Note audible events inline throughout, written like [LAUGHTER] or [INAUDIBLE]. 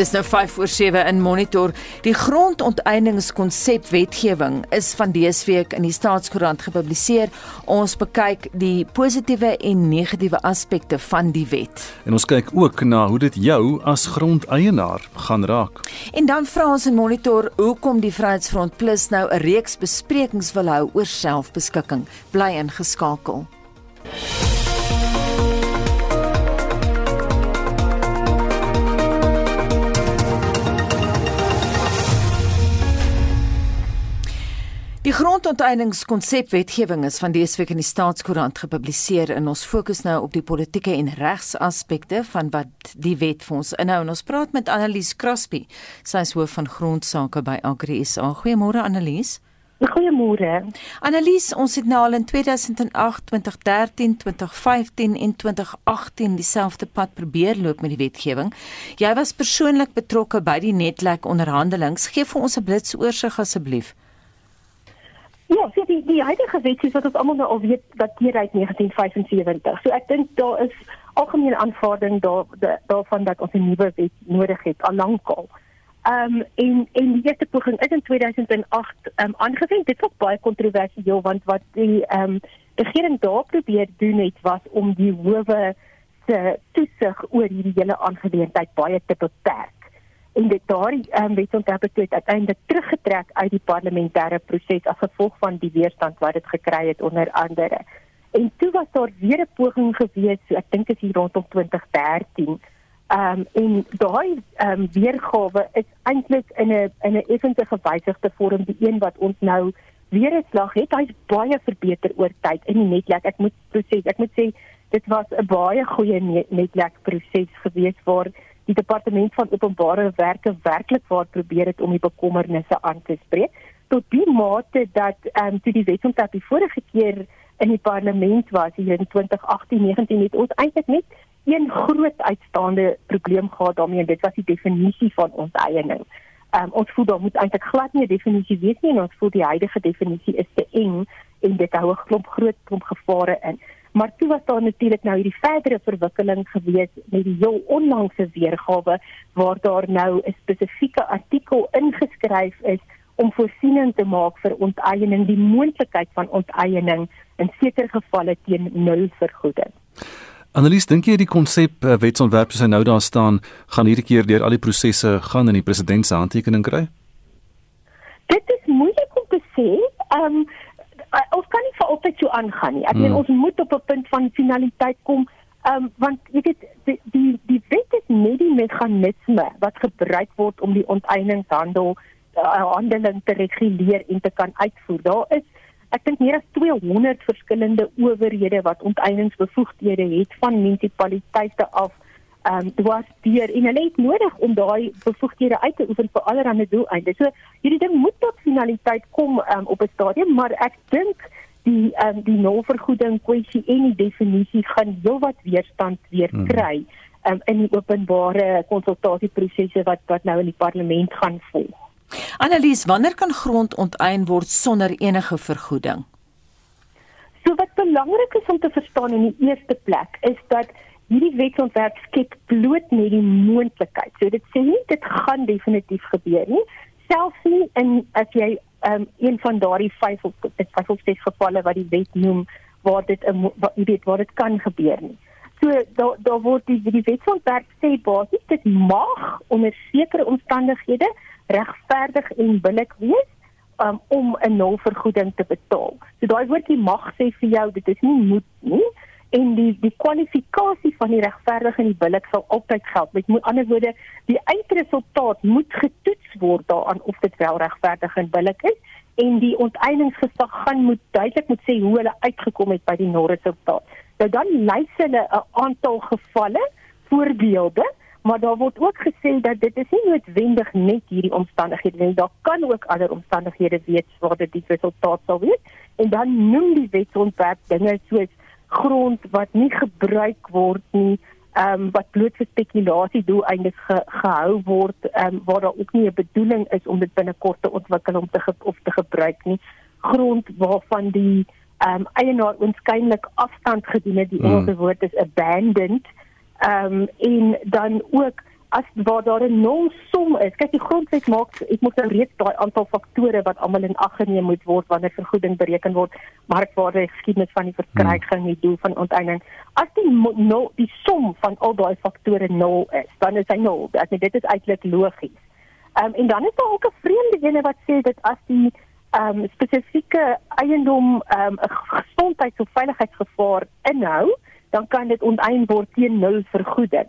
Dis nou 5 voor 7 in Monitor. Die grondonteieningskonsep wetgewing is van dese week in die Staatskoerant gepubliseer. Ons bekyk die positiewe en negatiewe aspekte van die wet. En ons kyk ook na hoe dit jou as grondeienaar gaan raak. En dan vra ons in Monitor hoekom die Vryheidsfront Plus nou 'n reeks besprekings wil hou oor selfbeskikking. Bly ingeskakel. Die grondonteieningskonsepwetgewing is van dese week in die Staatskoerant gepubliseer en ons fokus nou op die politieke en regsaspekte van wat die wet vir ons inhou. En ons praat met Annelies Crosby, sy is hoof van grondsake by Agri SA. Goeiemôre Annelies. Goeiemôre. Annelies, ons het nou al in 2008, 2013, 2015 en 2018 dieselfde pad probeer loop met die wetgewing. Jy was persoonlik betrokke by die netlek onderhandelings. Geef vir ons 'n blitsoorsig asseblief. Ja, so die die huidige wet is wat ons almal nou al weet dateer uit 1975. So ek dink daar is algemene aanvaarding daar daarvan dat ons 'n nuwe wet nodig het al lankal. Ehm um, en en die eerste poging is in 2008 ehm um, aangewend. Dit was baie kontroversieel want wat die ehm um, regering daar probeer doen het was om die howe se toesig oor hierdie hele aangeleentheid baie te beperk en dit daardie um, wetsontwerp het uiteindelik teruggetrek uit die parlementêre proses as gevolg van die weerstand wat dit gekry het onder andere. En toe was daar weer 'n poging gewees, ek dink is hier rondom 2013. Ehm um, en daai ehm um, weergawe is eintlik in 'n in 'n effense gewysigde vorm die een wat ons nou weer 'n slag het. Hy's baie verbeter oor tyd in die netlek. Ek moet sê, ek moet sê dit was 'n baie goeie netlek proses gewees waar die departement van openbare werke werklik waar probeer het om die bekommernisse aan te spreek tot die mate dat ehm um, toe die wetsontwerp die vorige keer in die parlement was hier in 2018-19 het ons eintlik net een groot uitstaande probleem gehad daarmee en dit was die definisie van ons eiening. Ehm um, ons voel daar moet eintlik glad nie 'n definisie wees nie en ons voel die huidige definisie is te eng en dit hou 'n klomp groot klomp gevare in. Maar toe was daar natuurlik nou hierdie verdere verwikkeling gewees met die heel onlangse weergawe waar daar nou 'n spesifieke artikel ingeskryf is om voorsiening te maak vir onteiening, die moontlikheid van onteiening in sekere gevalle teen nul vergoeding. Annelies, dink jy die konsep uh, wetsontwerp soos hy nou daar staan, gaan hierdie keer deur al die prosesse gaan en die president se handtekening kry? Dit is moeilik om te sê. Ehm um, uh, ons kan nie vir altyd so aangaan nie. Ek meen hmm. ons moet op 'n punt van finaliteit kom. Ehm um, want jy weet die die die wet is net die meganisme wat gebruik word om die onteieningshandel uh, handeling te reguleer en te kan uitvoer. Daar is ek dink meer as 200 verskillende owerhede wat onteieningsbevoegdhede het van munisipaliteite af ehm um, was deur en hulle het nodig om daai bevoegdhede uit te oefen vir allerlei doeleindes. So hierdie ding moet tot finaliteit kom um, op 'n stadium, maar ek dink die ehm um, die nulvergoeding kwessie en die definisie gaan heelwat weerstand weer hmm. kry hmm. um, in die openbare konsultasieprosesse wat wat nou in die parlement gaan volg. Annelies, wanneer kan grond onteien word sonder enige vergoeding? So wat belangrik is om te verstaan in die eerste plek is dat hierdie wetsontwerp skep bloot net die moontlikheid. So dit sê nie dit gaan definitief gebeur nie. Selfs nie in as jy um, een van daardie 5 of dit 5 of 6 gevalle wat die wet noem waar dit 'n jy weet waar dit kan gebeur nie. So daar daar word die die wetsontwerp sê basies dit mag onder sekere omstandighede regverdig en billik wees um, om 'n nulvergoeding te betaal. So daai woordjie mag sê vir jou dit is nie moet nie en die die kwalifikasie van die regverdig en die billik sal altyd geld. Met ander woorde, die eindresultaat moet getoets word daaraan of dit wel regverdig en billik is en die onteieningsgesag gaan moet duidelik moet sê hoe hulle uitgekom het by die nulresultaat. Nou dan lys hulle 'n aantal gevalle, voorbeelde, maar daar word ook gesê dat dit is nie noodwendig net hierdie omstandighede nie. Daar kan ook ander omstandighede wees waar dit die resultaat sal wees en dan noem die wetsontwerp dinge soos grond wat nie gebruik word nie ehm um, wat bloot vir spekulasie doeleindes ge, gehou word ehm um, waar daar ook nie 'n bedoeling is om dit binnekort te ontwikkel om te ge, of te gebruik nie grond waarvan die ehm um, eienaar oënskynlik afstand gedoen het. Die Engelse mm. woord is abandoned. Ehm um, en dan ook as waar daar 'n nul som is. Kyk, die grondwet maak ek moet nou reeds daai aantal faktore wat almal in ag geneem moet word wanneer vergoeding bereken word, markwaarde, geskiedenis van die verkryging, die doel van onteiening. As die nul die som van al daai faktore nul is, dan is hy nul. Ek meen dit is eintlik logies. Ehm um, en dan is daar ook 'n vreemde ene wat sê dat as die ehm um, spesifieke eiendom ehm um, 'n gesondheids- of veiligheidsgevaar inhou, dan kan dit onteien word teen nul vergoeding.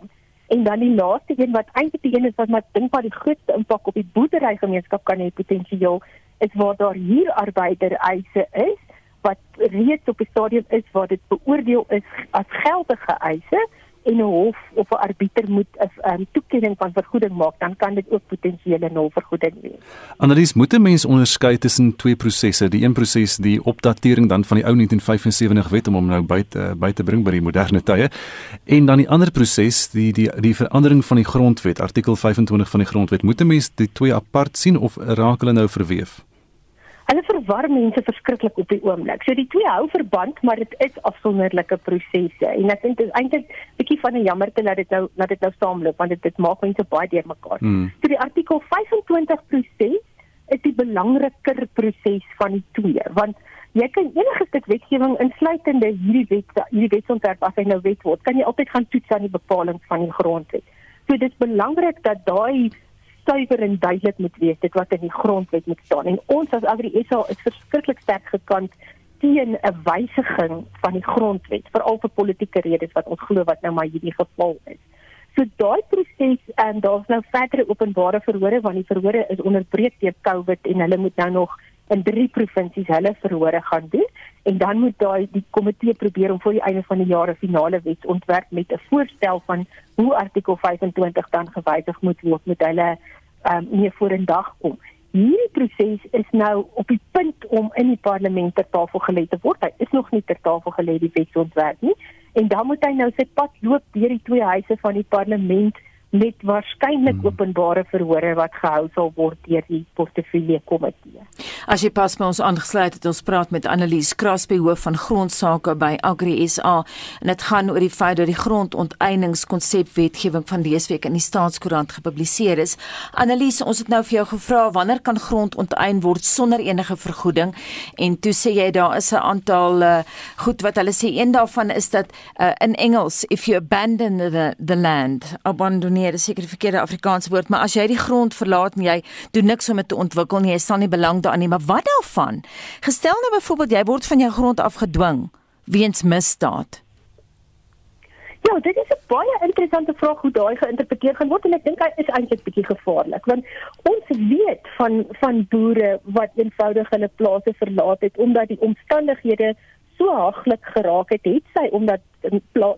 En dan die laaste een wat eintlik die een is wat my dink wat die grootste impak op die boerderygemeenskap kan hê potensieel is waar daar hier arbeider eise is wat reeds op die stadium is waar dit beoordeel is as geldige eise en 'n hof of 'n arbiter moet 'n um, toekenning van vergoeding maak, dan kan dit ook potensiële nulvergoeding wees. Annelies, moet 'n mens onderskei tussen twee prosesse? Die een proses, die opdatering dan van die ou 1975 wet om hom nou by te by te bring by die moderne tye, en dan die ander proses, die die die verandering van die grondwet, artikel 25 van die grondwet. Moet 'n mens die twee apart sien of raak hulle nou verweef? Hulle verwar mense verskriklik op die oomblik. So die twee hou verband, maar dit is afsonderlike prosesse. En ek dink dit is eintlik 'n bietjie van 'n jammerte dat dit nou dat dit nou saamloop want dit dit maak mense baie deurmekaar. Hmm. So die artikel 25 proses is die belangriker proses van die twee, want jy kan enige stuk wetgewing insluitende hierdie wet hierdie wetsontwerp as hy nou wet word, kan jy altyd gaan toets aan die bepalinge van die grondwet. So dit is belangrik dat daai suiwer en duidelik moet wees dit wat in die grondwet moet staan en ons as Agri SA is verskriklik sterk gekant teen 'n wysiging van die grondwet veral vir politieke redes wat ons glo wat nou maar hierdie geval is. So daai proses en daar's nou verdere openbare verhore want die verhore is onderbreek deur COVID en hulle moet nou nog in drie provinsies hulle verhore gaan doen en dan moet daai die komitee probeer om voor die einde van die jaar 'n finale wetsontwerp met 'n voorstel van hoe artikel 25 dan gewysig moet word met hulle ehm um, nie voor in dag kom. Hierdie proses is nou op die punt om in die parlement ter tafel gelê te word. Hy is nog nie ter tafel gelê die wetsontwerp nie en dan moet hy nou sy pad loop deur die twee huise van die parlement met waarskynlik hmm. openbare verhore wat gehou sal word deur die portefeulje komitee. As jy pas by ons aangesluit het, ons praat met Annelies Krasby hoof van grondsake by Agri SA en dit gaan oor die feit dat die grondonteieningskonsep wetgewing van dese week in die staatskoerant gepubliseer is. Annelies, ons het nou vir jou gevra wanneer kan grond onteien word sonder enige vergoeding en toe sê jy daar is 'n aantal uh, goed wat hulle sê een daarvan is dat uh, in Engels if you abandon the the land abandon nee, dis seker die verkeerde Afrikaanse woord, maar as jy die grond verlaat en jy doen niks om dit te ontwikkel nie, jy staan nie belang daarin nie, maar wat daarvan? Gestel nou byvoorbeeld jy word van jou grond afgedwing weens misdaad. Ja, dit is 'n baie interessante vraag hoe daai geïnterpreteer gaan word en ek dink hy is eintlik bietjie gevaarlik want ons weet van van boere wat eenvoudig hulle plase verlaat het omdat die omstandighede so haglik geraak het, het sy omdat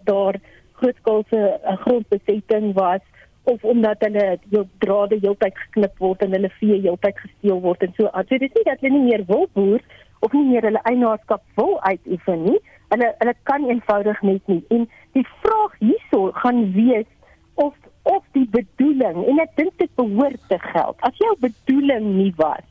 daar grootskaalse uh, grondbesetting was of omdat hulle jou drade heeltyd geknip word en hulle vee heeltyd gesteel word en so aan. So dit is nie dat hulle nie meer wil boer of nie meer hulle eienaarskap wil uitoefen nie. Hulle hulle kan eenvoudig net nie. En die vraag hierso gaan wees of of die bedoeling en ek dink dit behoort te geld. As jou bedoeling nie was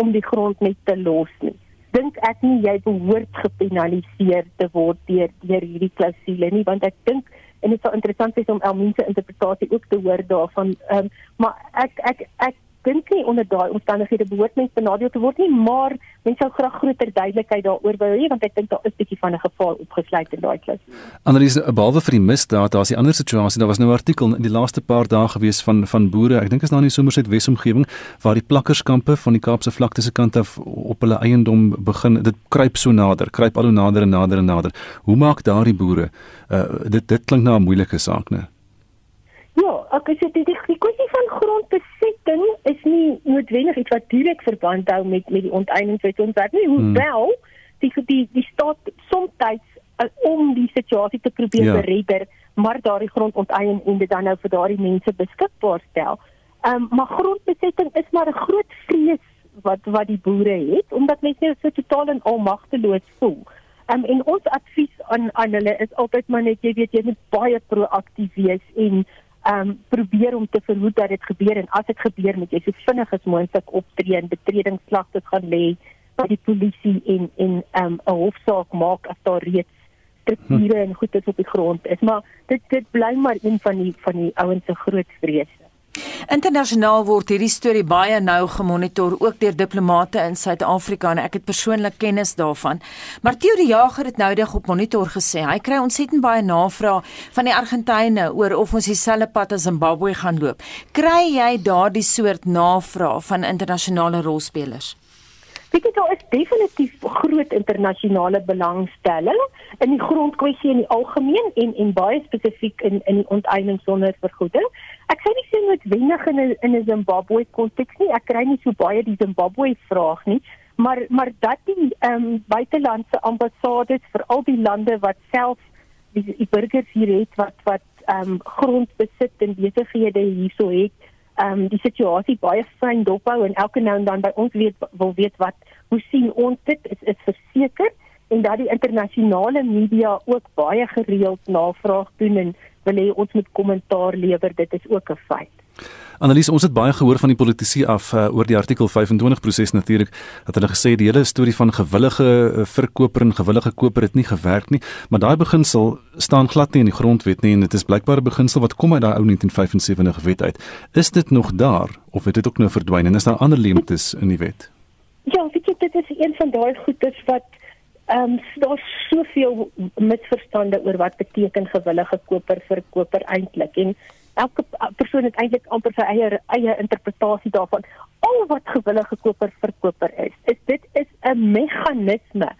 om die grond net te los nie, dink ek nie jy behoort gepenaliseer te word deur deur hierdie klousule nie, want ek dink en dit sou interessant wees om Elmien se interpretasie ook te hoor daarvan. Ehm um, maar ek ek ek dink nie onder daai omstandighede behoort mens benadeel te word nie, maar mens sou graag groter duidelikheid daaroor wou hê want ek dink daar is 'n bietjie van 'n geval opgesluit in daai klas. Anders behalwe vir die misdaad, daar's 'n ander situasie. Daar was nou 'n artikel in die laaste paar dae gewees van van boere, ek dink is nou in die Somerset Wesomgewing waar die plakkerskampe van die Kaapse vlakte se kant af op hulle eiendom begin. Dit kruip so nader, kruip al hoe nader en nader en nader. Hoe maak daardie boere? Uh, dit dit klink na 'n moeilike saak, né? Ja, ek sê dit die, die kwessie van grondbesetting is nie noodwendig iets wat direk verband hou met met die onteieningswet ons werk nie, hoewel hmm. die die die staat soms uh, om die situasie te probeer ja. redder, maar daardie grond onteien en dit dan nou vir daardie mense beskikbaar stel. Ehm um, maar grondbesetting is maar 'n groot vrees wat wat die boere het omdat mense so totaal en almagteloos voel. Um, en ons advies aan aan hulle is altyd maar net jy weet jy moet baie proaktief wees en um probeer om te verhoed dat dit gebeur en as dit gebeur moet jy so vinnig as moontlik optree en betredingsklagtes gaan lê by die polisie en en ehm, 'n um, hofsaak maak as daar reeds strukture en goed is op die grond is. Maar dit dit bly maar een van die van die ouens se groot vrese Internasionaal word hierdie storie baie nou gemonitor ook deur diplomate in Suid-Afrika en ek het persoonlik kennis daarvan. Maar Theo die Jager het nou dig op monitor gesê hy kry ontsettend baie navrae van die Argentynë oor of ons dieselfde pad as Zimbabwe gaan loop. Kry jy daardie soort navrae van internasionale rolspelers? Weet jy daar is definitief groot internasionale belangstelling in die grondkwessie in die algemeen en en baie spesifiek in in die onteiening sonder vergoeding. Ek sê nie sien noodwendig in 'n in 'n Zimbabwe konteks nie. Ek kry nie so baie die Zimbabwe vraag nie, maar maar dat die ehm um, buitelandse ambassades vir al die lande wat self die, die burgers hier het wat wat ehm um, grond besit en besighede hierso het ehm um, die situasie baie fyn dophou en elke nou en dan by ons weet wil weet wat hoe sien ons dit is is verseker en dat die internasionale media ook baie gereeld navraag doen en wil hê ons moet kommentaar lewer dit is ook 'n feit. Annelies, ons het baie gehoor van die politici af uh, oor die artikel 25 proses natuurlik dat hulle gesê die hele storie van gewillige uh, verkoper en gewillige koper het nie gewerk nie, maar daai beginsel staan glad nie in die grondwet nie en dit is blykbaar 'n beginsel wat kom uit daai ou 1975 wet uit. Is dit nog daar of het dit ook nou verdwyn en is daar ander leemtes in die wet? Ja, weet jy dit is een van daai goedes wat ehm um, daar's soveel misverstande oor wat beteken gewillige koper verkoper eintlik en elke persoon het eintlik amper sy eie eie interpretasie daarvan. Al wat gewillige koper verkoper is, is dit is 'n meganisme,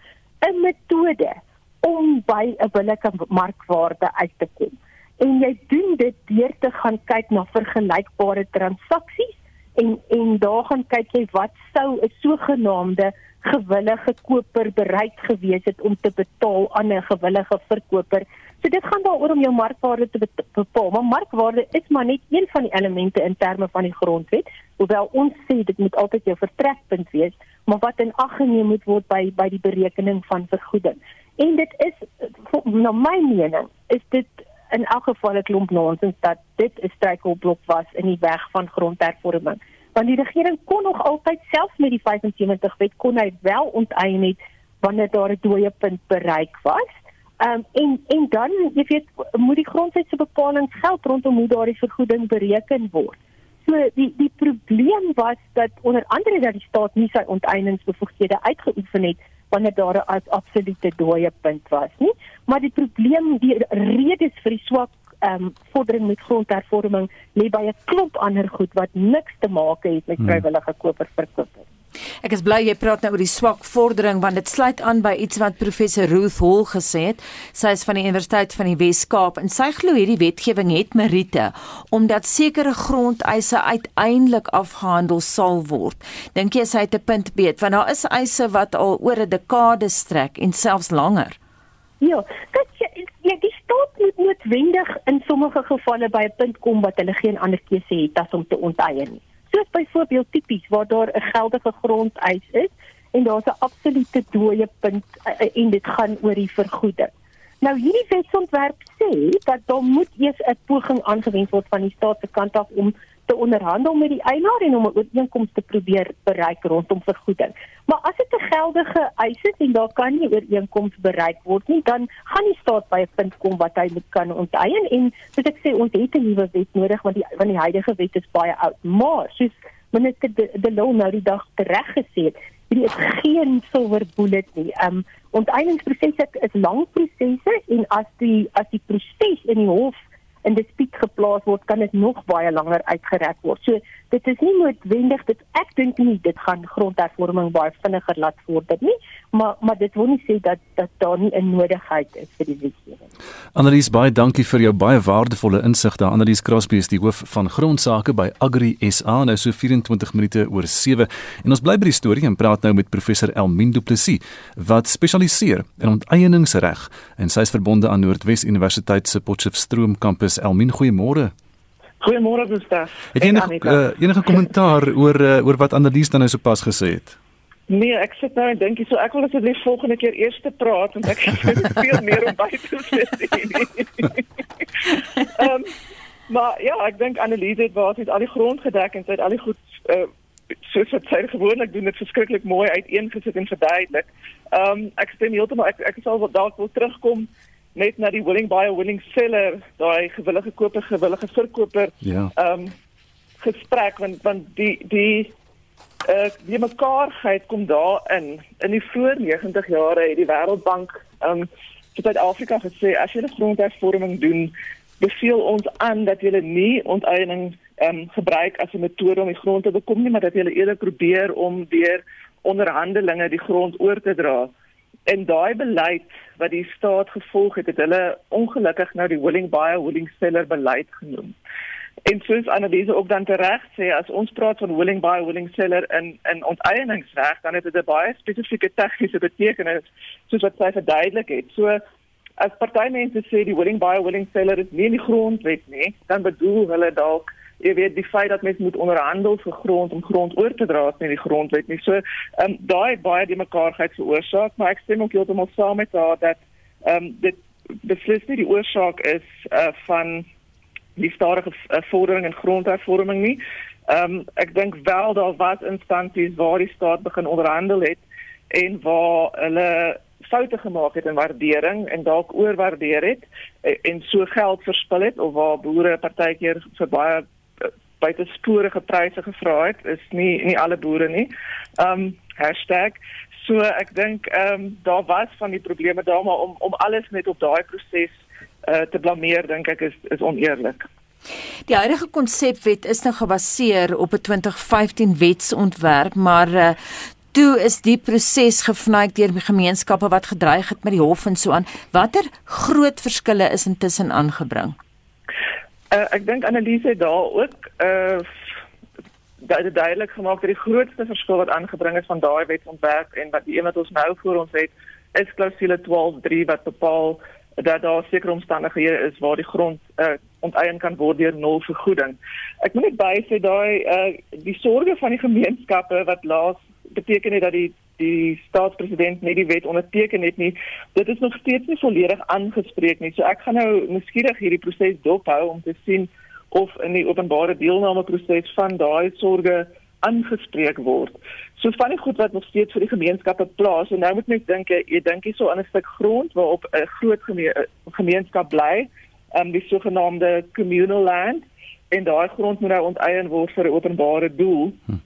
'n metode om by 'n billike markwaarde uit te kom. En jy doen dit deur te gaan kyk na vergelykbare transaksies en en daar gaan kyk jy wat sou 'n sogenaamde gewillige koper bereid gewees het om te betaal aan 'n gewillige verkoper So dit gaan daaroor om jou markwaarde te bepaal. Maar markwaarde is maar net een van die elemente in terme van die grondwet. Hoewel ons sê dit moet altyd jou vertrekpunt wees, maar wat in ag geneem moet word by by die berekening van vergoeding. En dit is na my mening is dit in elk geval 'n klomp nonsens dat dit 'n struikelblok was in die weg van grondhervorming. Want die regering kon nog altyd selfs met die 75 wet kon hy wel onteien het wanneer daar 'n dooie punt bereik was Ehm um, en en dan jy weet moet die grondwetse bepalinge geld rondom hoe daardie vergoeding bereken word. So die die probleem was dat onder andere dat die staat nie sy onteieningsbevoegdhede uitgeoefen het wanneer daar 'n absolute dooie punt was nie, maar die probleem die redes vir die swak ehm um, vordering met grondhervorming lê by 'n klomp ander goed wat niks te maak het met hmm. vrywillige koperverkoop. Ek is bly jy praat nou oor die swak vordering want dit sluit aan by iets wat professor Ruth Hall gesê het. Sy is van die Universiteit van die Wes-Kaap en sy glo hierdie wetgewing het meriete omdat sekere grondeise uiteindelik afgehandel sal word. Dink jy sy het 'n punt beet want daar is eise wat al oor 'n dekade strek en selfs langer. Ja, dit Ja, die staat moet noodwendig in sommige gevalle by 'n punt kom wat hulle geen ander keuse het as om te onteien nie soos byvoorbeeld tipies waar daar 'n geldige grondeis is en daar's 'n absolute dooie punt uh, en dit gaan oor die vergoeding. Nou hierdie wetsontwerp sê dat daar moet eers 'n poging aangewend word van die staat se kant af om te onderhandel met die eienaar en om 'n ooreenkoms te probeer bereik rondom vergoeding. Maar as dit 'n geldige eis is en daar kan nie ooreenkoms bereik word nie, dan gaan die staat by 'n punt kom wat hy moet kan onteien en soos ek sê ons het 'n nuwe wet nodig want die van die huidige wet is baie oud. Maar soos minister de, de Lou nou die dag reg gesê het, hierdie is geen silver bullet nie. Um onteieningsprosesse is lang prosesse en as die as die proses in die hof in dispuut geplaas word, kan dit nog baie langer uitgereg word. So dit is nie noodwendig dit ek dink nie dit gaan grondhervorming baie vinniger laat vorder nie, maar maar dit wil nie sê dat dat daar nie 'n nodigheid is vir die wetgewing. Annelies baie dankie vir jou baie waardevolle insig daar. Annelies Crosby is die hoof van grondsake by Agri SA nou so 24 minute oor 7 en ons bly by die storie en praat nou met professor Elmin Du Plessis wat spesialiseer in onteieningsreg en sy is verbonde aan Noordwes Universiteit se Potchefstroom kampus. Elmin, goeiemôre. Goeiemôre Gustav. Het jy enige uh, enige kommentaar oor uh, oor wat Annelies dan nou sopas gesê het? Nee, ek sit nou en dink so ek wil asseblief volgende keer eers te praat want ek [LAUGHS] het veel meer om by te sê. [LAUGHS] Ehm maar ja, ek dink Annelies het waar sy al die grond gedek en sy het al die goed uh, soos wat sy gewoonlik doen dit verskriklik mooi uiteengesit en verduidelik. Ehm um, ek stem heeltemal ek ek sal wat dalk wil terugkom net na die willing buyer willing seller daai gewillige koper gewillige verkoper. Ja. Ehm um, gesprek want want die die uh die mekaarheid kom daarin. In die voor 90 jare het die Wêreldbank um, vir Suid-Afrika gesê as jy 'n grondhervorming doen, beveel ons aan dat jy nie onteiening um, gebruik as 'n metode om die grond te bekom nie, maar dat jy eerder probeer om deur onderhandelinge die grond oor te dra. En daai beleid wat die staat gevolg het, het hulle ongelukkig nou die willing buyer willing seller beleid genoem. En soos Anneliese ook dan tereg sê, as ons praat van willing buyer, willing seller in in onteieningsreg, dan het dit 'n baie spesifieke tegniese betekenis soos wat sy verduidelik het. So as partymense sê die willing buyer, willing seller is nie in die grondwet nie, dan bedoel hulle dalk jy weet die feit dat mens moet onderhandel vir grond om grond oor te dra in die grondwet nie. So ehm um, daai baie die mekaarheid veroorsaak, maar ek stem ook heeltemal saam met haar dat ehm um, dit beslis nie die oorsaak is uh, van die stadige uh, vordering en grondhervorming nie. Ehm um, ek dink wel daar was instansies waar die staat begin onderhandel het en waar hulle foute gemaak het in waardering en dalk oorwaardeer het en, en so geld verspil het of waar boere partykeer vir baie uh, buitesporige pryse gevra het is nie nie alle boere nie. Ehm um, so ek dink ehm um, daar was van die probleme daar maar om om alles net op daai proses uh, te blameer dink ek is is oneerlik. Die huidige konsepwet is nou gebaseer op 'n 2015 wetsontwerp, maar uh, toe is die proses gevnaai deur die gemeenskappe wat gedreig het met die hof en so aan. Watter groot verskille is intussen aangebring? Uh, ek dink Annelise daar ook uh dat dit duidelik gemaak dat die grootste verskil wat aangebring is van daai wetsontwerp en wat die een wat ons nou voor ons het is klousule 12.3 wat bepaal dat daar sekere omstandighede is waar die grond uh, onteien kan word deur nul vergoeding. Ek moet net by sê daai uh, die sorge van die gemeenskappe wat laas beteken het dat die die staatspresident net die wet onderteken het nie, dit is nog steeds nie volledig aangespreek nie. So ek gaan nou miskien hierdie proses dophou om te sien of in die openbare deelname proses van daai sorge aangespreek word. So van die goed wat nog steeds vir die gemeenskappe plaas en nou moet mens dink jy dink hier so aan 'n stuk grond waarop 'n groot geme gemeenskap bly, um, die sogenaamde communal land en daai grond moet nou onteien word vir 'n openbare doel. Hm.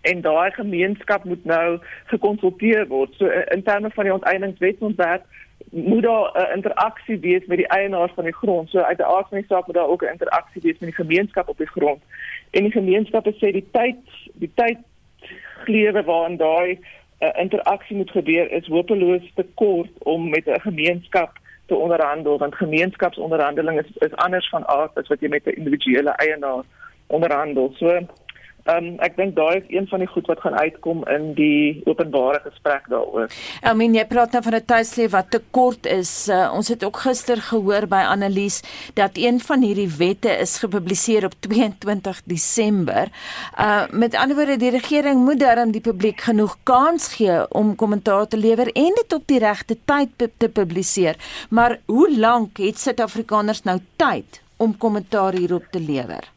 En daai gemeenskap moet nou gekonsulteer word. So in terme van die onteieningswetsontwerp moet daar 'n interaksie wees met die eienaars van die grond. So uit die aard van die saak moet daar ook 'n interaksie wees met die gemeenskap op die grond en die gemeenskappe sê die tyd die tyd glewe waarin daai uh, interaksie moet gebeur is hopeloos te kort om met 'n gemeenskap te onderhandel want gemeenskapsonderhandeling is is anders van aard as wat jy met 'n individuele eienaar onderhandel. So Ehm um, ek dink daai is een van die goed wat gaan uitkom in die openbare gesprek daaroor. I mean jy praat nou van 'n tuisleef wat te kort is. Uh, ons het ook gister gehoor by Annelies dat een van hierdie wette is gepubliseer op 22 Desember. Uh met ander woorde die regering moet darm die publiek genoeg kans gee om kommentaar te lewer en dit op die regte tyd te publiseer. Maar hoe lank het Suid-Afrikaners nou tyd om kommentaar hierop te lewer?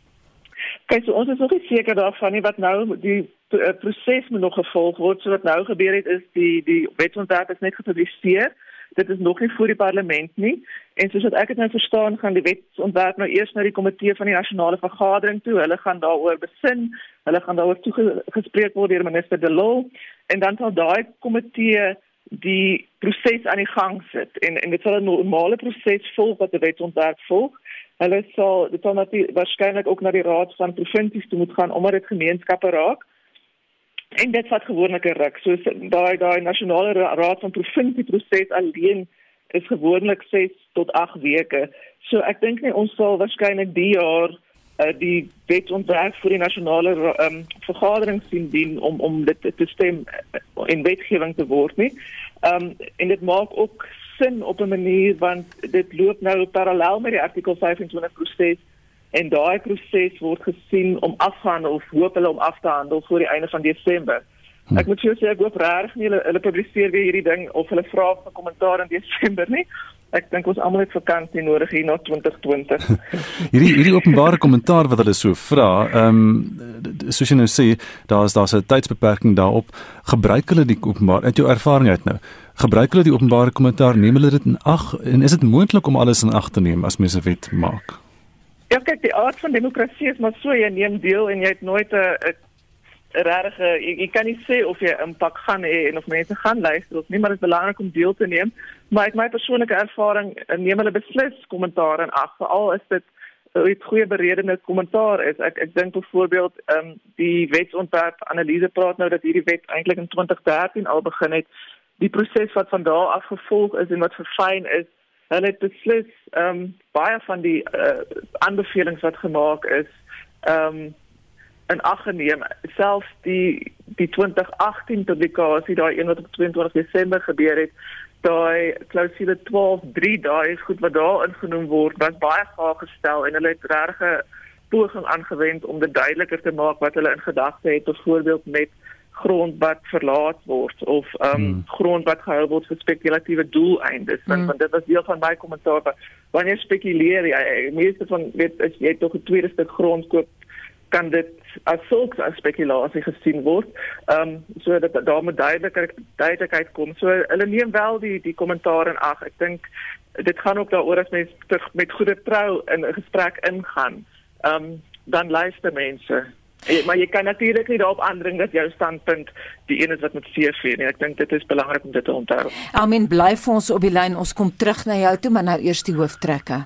Kyk, so ons is nog nie seker daarvan nie wat nou die uh, proses moet nog gevolg word. So wat nou gebeur het is die die wetsontwerp is net gepubliseer. Dit is nog nie voor die parlement nie. En soos wat ek dit nou verstaan, gaan die wetsontwerp nou eers na die komitee van die nasionale vergadering toe. Hulle gaan daaroor besin. Hulle gaan daaroor toegespreek word deur minister De Lille en dan sal daai komitee die proses aan die gang sit en en dit sal 'n normale proses volg wat die wetsontwerp volg. Hulle sal dit sal natuurlik waarskynlik ook na die raad van provinsies moet gaan omdat dit gemeenskappe raak. En dit vat gewoonlik 'n ruk. So daai daai nasionale raad van provinsie proses alleen is gewoonlik 6 tot 8 weke. So ek dink nie ons sal waarskynlik die jaar uh, die wetsontwerp vir die nasionale um, vergadering sien dien om om dit te stem uh, in wetgewing te word nie. Ehm um, en dit maak ook sin op 'n manier want dit loop nou parallel met die artikel 25 proses en daai proses word gesien om afhandel of hoop hulle om af te handel voor die einde van Desember. Hmm. Ek moet jou sê ek hoop regtig nie hulle hulle publiseer weer hierdie ding of hulle vra vir kommentaar in Desember nie. Ek dink ons almal het vakansie nodig hier na 2020. [LAUGHS] hierdie hierdie openbare kommentaar wat hulle so vra, ehm um, soos jy nou sê, daar's daar's 'n tydsbeperking daarop. Gebruik hulle die openbaar uit jou ervaring uit nou? Gebruik hulle die openbare kommentaar? Neem hulle dit in ag en is dit moontlik om alles in ag te neem as mense wet maak? Ja, kyk, die aard van demokrasie is maar so jy neem deel en jy het nooit 'n regtig jy, jy kan nie sê of jy impak gaan hê en of mense gaan luister of nie, maar dit is belangrik om deel te neem. Maar uit my persoonlike ervaring neem hulle beslis kommentaar in ag, veral as dit uit goeie beredene kommentaar is. Ek ek dink byvoorbeeld ehm um, die wetsontwerp analise praat nou dat hierdie wet eintlik in 2013 al begin het. Die proses wat van daar af gevolg is en wat verfyn is, hulle het beslis ehm um, baie van die uh, aanbevelings wat gemaak is ehm um, in ag geneem selfs die die 2018 publikasie daai een wat op 22 Desember gebeur het daai klousule 12.3 daai is goed wat daar ingenoem word was baie gaaf gestel en hulle het regte poging aangewend om dit duideliker te maak wat hulle in gedagte het byvoorbeeld met grond wat verlaat word of um hmm. grond wat gehou word vir spekulatiewe doeleindes want, hmm. want dit was deel van my kommentaar wanneer spekuleer jy meeste van weet as jy tog 'n tweede stuk grond koop kan dit as sulks as spekulasie gesien word. Ehm um, so dat daar moet duidelikheid duidelikheid kom. So hulle neem wel die die kommentaar in ag. Ek dink dit gaan ook daaroor as mens terug met goeie trou in 'n gesprek ingaan. Ehm um, dan luister mense. Maar jy kan natuurlik nie daarop aandring dat jou standpunt die een is wat met CV nie. Ek dink dit is belangrik om dit te onthou. Amen, bly vir ons op die lyn. Ons kom terug na jou toe, maar nou eers die hooftrekke.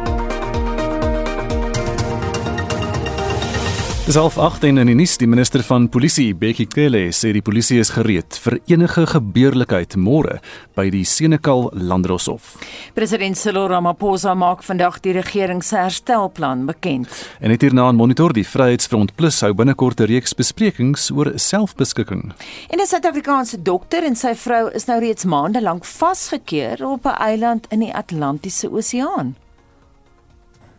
Dis half 8 en in die nuus die minister van polisie Bekkie Cele sê die polisie is gereed vir enige gebeurlikheid môre by die Senekal Landdroshof. President Cyril Ramaphosa maak vandag die regering se herstelplan bekend. En net hierna aan monitor die Vryheidsfront Plus hou binnekort 'n reeks besprekings oor selfbeskikking. En 'n Suid-Afrikaanse dokter en sy vrou is nou reeds maande lank vasgekeer op 'n eiland in die Atlantiese Oseaan.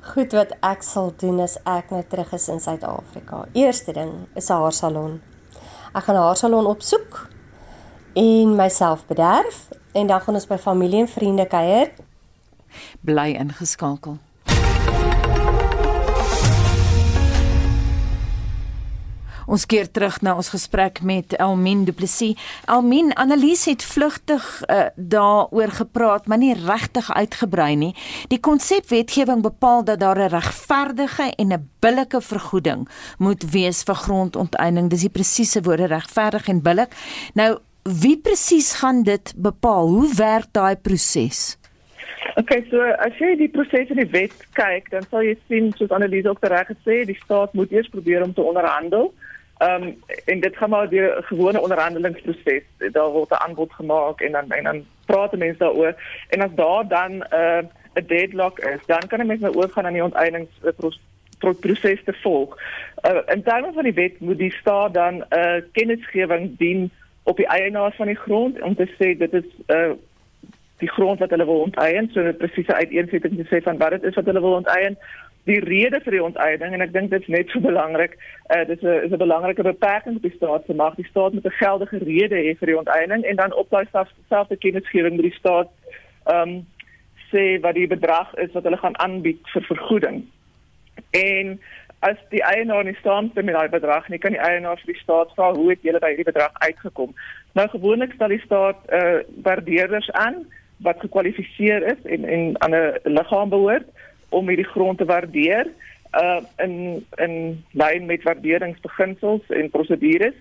Goed wat ek sal doen as ek nou terug is in Suid-Afrika. Eerste ding is 'n haarsalon. Ek gaan 'n haarsalon opsoek en myself bederf en dan gaan ons by familie en vriende kuier. Bly ingeskakel. Ons keer terug na ons gesprek met Elmien Du Plessis. Elmien, Annelies het vlugtig uh, daaroor gepraat, maar nie regtig uitgebrei nie. Die konsepwetgewing bepaal dat daar 'n regverdige en 'n billike vergoeding moet wees vir grondonteiening. Dis die presiese woorde regverdig en billik. Nou, wie presies gaan dit bepaal? Hoe werk daai proses? Okay, so as jy die proses in die wet kyk, dan sal jy sien soos Annelies ook reg gesê, die staat moet eers probeer om te onderhandel. Ehm um, en dit gaan maar deur 'n gewone onderhandelingsproses. Daar word 'n aanbod gemaak en dan en dan praat mense daaroor en as daar dan 'n uh, 'n deadlock is, dan kan mense nou oorgaan aan die onteieningsproses te volg. Uh, in terme van die wet moet die staat dan 'n uh, kennisgewing dien op die eienaars van die grond om te sê dit is 'n uh, die grond wat hulle wil onteien, so 'n presiese uiteensetting te sê van wat dit is wat hulle wil onteien die rede vir die onteiening en ek dink dit is net so belangrik. Uh dis 'n is 'n belangrike beperking op die staat se mag. Die staat moet 'n geldige rede hê vir die onteiening en dan op daai selfde kennisgewing met die staat ehm um, sê wat die bedrag is wat hulle gaan aanbied vir vergoeding. En as die eienaar nie saamstem met daai bedrag nie, kan die eienaar vir die staat vra hoe het julle by hierdie bedrag uitgekom. Nou gewoonlik stel die staat uh waardeerders aan wat gekwalifiseer is en en aan 'n liggaam behoort om hierdie grond te waardeer uh in in lyn met waarderingsbeginsels en prosedures.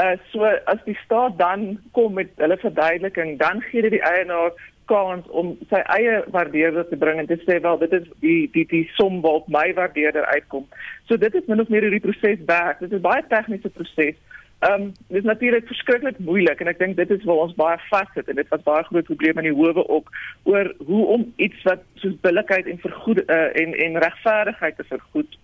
Uh so as die staat dan kom met hulle verduideliking, dan gee dit die eienaar kans om sy eie waardeerder te bring en te sê wel dit is die die die som wat my waardeerder uitkom. So dit is min of meer hoe die proses werk. Dit is 'n baie tegniese proses. Ehm um, dit is natuurlik verskriklik moeilik en ek dink dit is waar ons baie vassit en dit was baie groot probleem in die howe ook oor hoe om iets wat soos billikheid en vergoed uh, en en regverdigheid te vergoed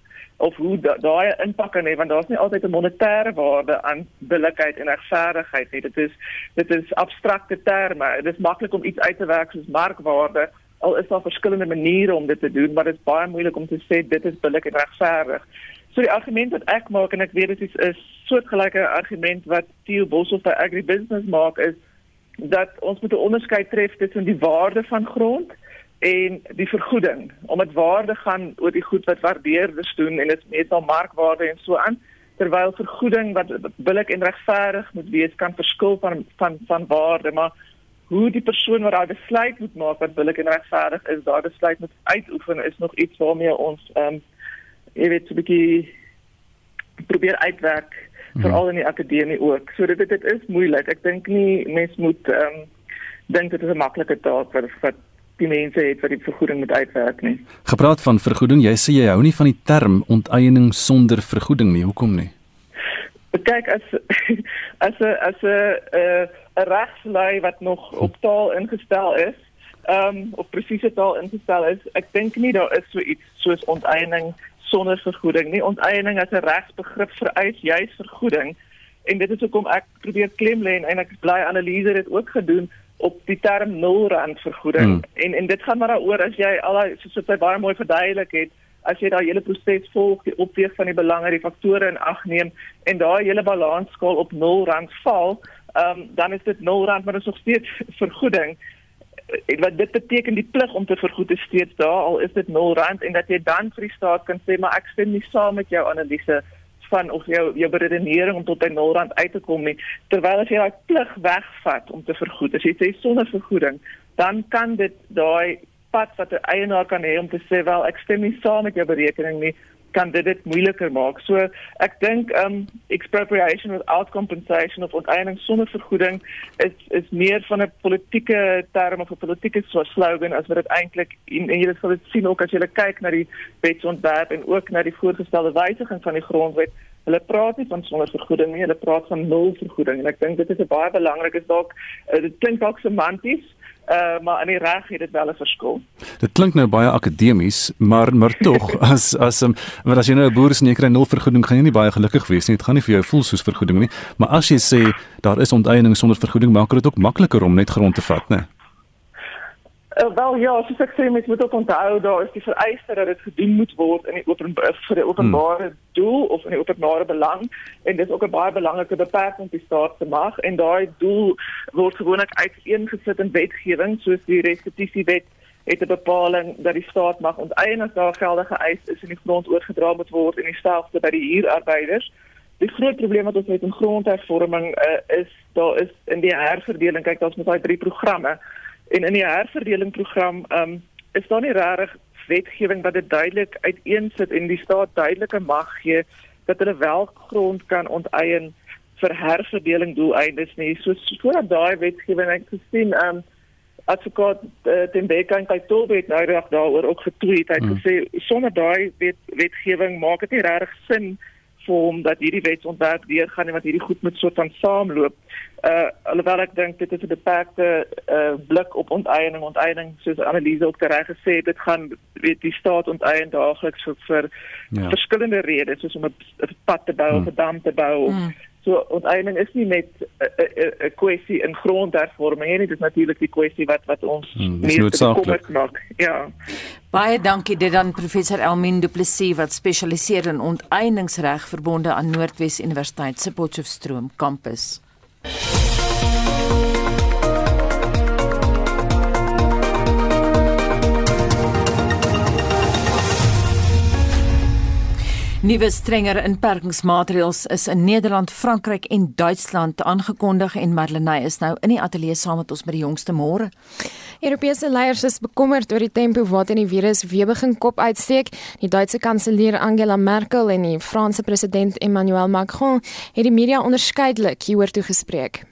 of hoe daai da impak kan hê want daar's nie altyd 'n monetêre waarde aan billikheid en regverdigheid nie. Dit is dit is abstrakte terme. Dit is maklik om iets uit te werk soos markwaarde al is daar verskillende maniere om dit te doen, maar dit is baie moeilik om te sê dit is billik en regverdig. So die argument wat ek maak en ek weet dit is 'n soortgelyke argument wat Theo Boshoff by Agribusiness maak is dat ons moet 'n onderskeid tref tussen die waarde van grond en die vergoeding. Om dit waarde gaan oor die goed wat waardeerders doen en dit meestal markwaarde en so aan terwyl vergoeding wat billik en regverdig moet wees kan verskil van van van waarde maar hoe die persoon wat daai besluit moet maak wat billik en regverdig is daai besluit moet uitoefen is nog iets waarmee ons ehm um, jy weet so 'n bietjie probeer uitwerk hmm. veral in die akademie ook so dit dit is moeilik ek dink nie mens moet ehm um, dink dit is 'n maklike taak wat wat die mense het wat die vergoeding moet uitwerk nie. Gepraat van vergoeding, jy sê jy hou nie van die term onteiening sonder vergoeding nie. Hoekom nie? Kyk as [LAUGHS] as 'n as 'n 'n 'n regslei wat nog op taal ingestel is, ehm um, op presiese taal ingestel is, ek dink nie daar is so iets soos onteiening sonder vergoeding nie. Onteiening as 'n regsbegrip vereis juis vergoeding en dit is hoekom ek probeer klem lê en ek bly analise dit ook gedoen op die term nul rand vergoeding hmm. en en dit gaan maar daaroor as jy al soos wat hy baie mooi verduidelik het as jy daai hele proses volg die opweeg van die belange die faktore in ag neem en daai hele balansskaal op nul rand val um, dan is dit nul rand maar dit is nog steeds [LAUGHS] vergoeding en wat dit beteken die plig om te vergoed is steeds daar al is dit nul rand en dat jy dan vir die staat kan sê maar ek stem nie saam met jou analise van of jou jou beredenering om tot by 0 rand uit te kom nie. Terwyl as jy daai plig wegvat om te vergoed as jy sê sonder vergoeding dan kan dit daai pad wat 'n eienaar kan hê om te sê wel ek stem nie saam met jou berekening nie kan dit dit moeiliker maak. So ek dink um expropriation without compensation of onteiening sonder vergoeding is is meer van 'n politieke term of 'n politieke slogan as wat dit eintlik en, en jy sal dit sien ook as jy kyk na die wetsontwerp en ook na die voorgestelde wysiging van die grondwet. Hulle praat nie van sonder vergoeding nie, hulle praat van nul vergoeding en ek dink dit is 'n baie belangrik is dalk uh, dit klink dalk semanties Uh, maar in die reg het dit wel 'n verskil. Dit klink nou baie akademies, maar maar tog [LAUGHS] as as um, maar as jy nou 'n boer is en jy kry nul vergoeding, gaan jy nie baie gelukkig wees nie. Dit gaan nie vir jou voel soos vergoeding nie. Maar as jy sê daar is onteiening sonder vergoeding, maak dit ook makliker om net grond te vat, né? Uh, wel ja, soos ek sê, mens moet ook onthou daar is die vereiste dat dit gedoen moet word in die open vir die openbare hmm. doel of in die openbare belang en dit is ook 'n baie belangrike beperking die staat se mag en daai doel word gewoonlik uiteengesit in wetgewing soos die restitusiewet het 'n bepaling dat die staat mag onteien as daar geldige eis is en die grond oorgedra moet word en dieselfde by die huurarbeiders. Die groot probleem wat ons het in grondhervorming uh, is daar is in die herverdeling kyk daar's met daai drie programme En in die herverdeling program um, is daar nie regtig wetgewing wat dit duidelik uiteensit en die staat duidelike mag gee dat hulle wel grond kan onteien vir herverdeling doeleindes nie. So voordat daai wetgewing ek gesien um advokaat uh, ten Bekker en Kaitobet nou reg daaroor ook getweet het hmm. gesê sonder daai wet, wetgewing maak dit nie regtig sin vorm dat hierdie wetsontwerp deurgaan en wat hierdie goed met soort van saamloop. Uh alhoewel ek dink dit is 'n beperkte uh blik op onteiening, onteiening soos analise ook reg gesê het, dit gaan weet die staat onteien daagliks vir, vir ja. verskillende redes soos om 'n pad te bou hmm. of 'n dam te bou of hmm. So onteiening is nie net 'n kwessie in grondhervorming nie, dit is natuurlik die kwessie wat wat ons hmm, meer bekommerd maak. Ja. Baie dankie dit aan professor Elmin Du Plessis wat spesialiseer in onteieningsreg verbonde aan Noordwes Universiteit se Potchefstroom kampus. Bye. Nuwe strenger inperkingsmaatreëls is in Nederland, Frankryk en Duitsland aangekondig en Marlenae is nou in die ateljee saam met ons met die jongste môre. Europese leiers is bekommerd oor die tempo waarin die virus weer begin kop uitsteek. Die Duitse kanselier Angela Merkel en die Franse president Emmanuel Macron het die media onderskeidelik hieroor toegespreek.